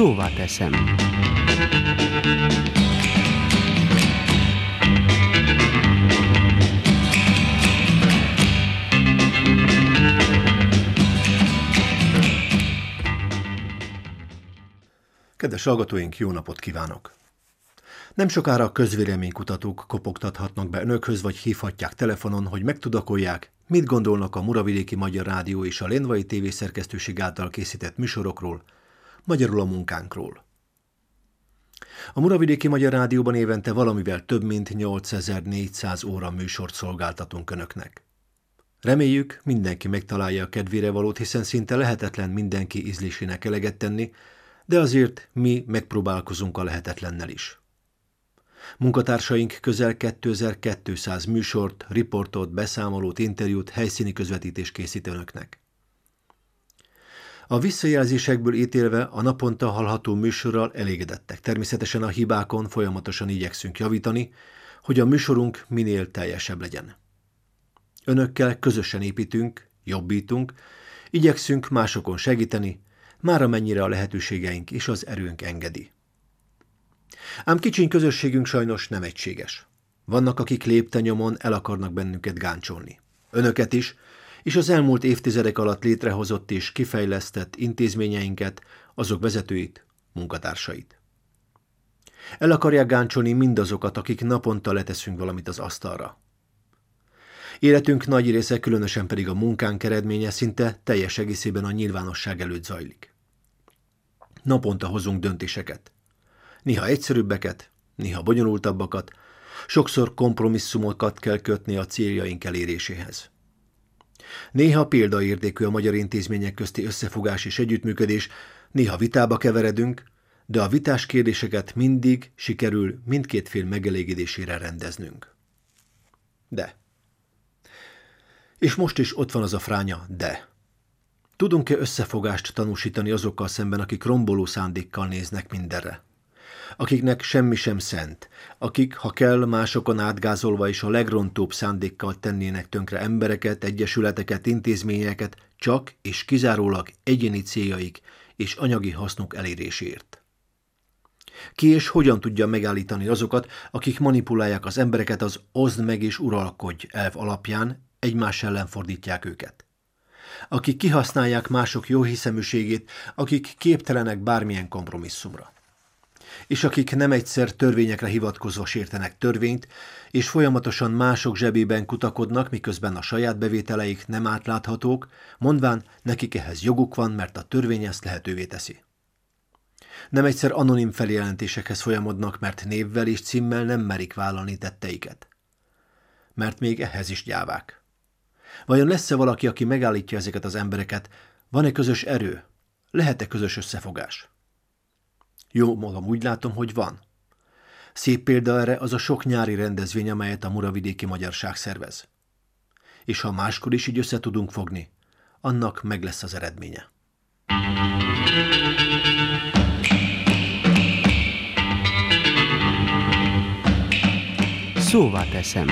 Szóvá teszem. Kedves hallgatóink, jó napot kívánok! Nem sokára a közvéleménykutatók kopogtathatnak be önökhöz, vagy hívhatják telefonon, hogy megtudakolják, mit gondolnak a Muravidéki Magyar Rádió és a Lénvai TV szerkesztőség által készített műsorokról, magyarul a munkánkról. A Muravidéki Magyar Rádióban évente valamivel több mint 8400 óra műsort szolgáltatunk önöknek. Reméljük, mindenki megtalálja a kedvére valót, hiszen szinte lehetetlen mindenki ízlésének eleget tenni, de azért mi megpróbálkozunk a lehetetlennel is. Munkatársaink közel 2200 műsort, riportot, beszámolót, interjút, helyszíni közvetítést készít önöknek. A visszajelzésekből ítélve a naponta hallható műsorral elégedettek. Természetesen a hibákon folyamatosan igyekszünk javítani, hogy a műsorunk minél teljesebb legyen. Önökkel közösen építünk, jobbítunk, igyekszünk másokon segíteni, már amennyire a lehetőségeink és az erőnk engedi. Ám kicsiny közösségünk sajnos nem egységes. Vannak, akik lépte nyomon el akarnak bennünket gáncsolni. Önöket is, és az elmúlt évtizedek alatt létrehozott és kifejlesztett intézményeinket, azok vezetőit, munkatársait. El akarják gáncsolni mindazokat, akik naponta leteszünk valamit az asztalra. Életünk nagy része, különösen pedig a munkánk eredménye szinte teljes egészében a nyilvánosság előtt zajlik. Naponta hozunk döntéseket. Néha egyszerűbbeket, néha bonyolultabbakat, sokszor kompromisszumokat kell kötni a céljaink eléréséhez. Néha példaértékű a magyar intézmények közti összefogás és együttműködés, néha vitába keveredünk, de a vitás kérdéseket mindig sikerül mindkét fél megelégedésére rendeznünk. De. És most is ott van az a fránya de. Tudunk-e összefogást tanúsítani azokkal szemben, akik romboló szándékkal néznek mindenre? Akiknek semmi sem szent, akik, ha kell, másokon átgázolva is a legrontóbb szándékkal tennének tönkre embereket, egyesületeket, intézményeket, csak és kizárólag egyéni céljaik és anyagi hasznuk eléréséért. Ki és hogyan tudja megállítani azokat, akik manipulálják az embereket az oszd meg és uralkodj elv alapján, egymás ellen fordítják őket? Akik kihasználják mások jóhiszeműségét, akik képtelenek bármilyen kompromisszumra és akik nem egyszer törvényekre hivatkozva sértenek törvényt, és folyamatosan mások zsebében kutakodnak, miközben a saját bevételeik nem átláthatók, mondván nekik ehhez joguk van, mert a törvény ezt lehetővé teszi. Nem egyszer anonim feljelentésekhez folyamodnak, mert névvel és címmel nem merik vállalni tetteiket. Mert még ehhez is gyávák. Vajon lesz-e valaki, aki megállítja ezeket az embereket? Van-e közös erő? Lehet-e közös összefogás? Jó, magam úgy látom, hogy van. Szép példa erre az a sok nyári rendezvény, amelyet a Muravidéki Magyarság szervez. És ha máskor is így össze tudunk fogni, annak meg lesz az eredménye. Szóvá teszem.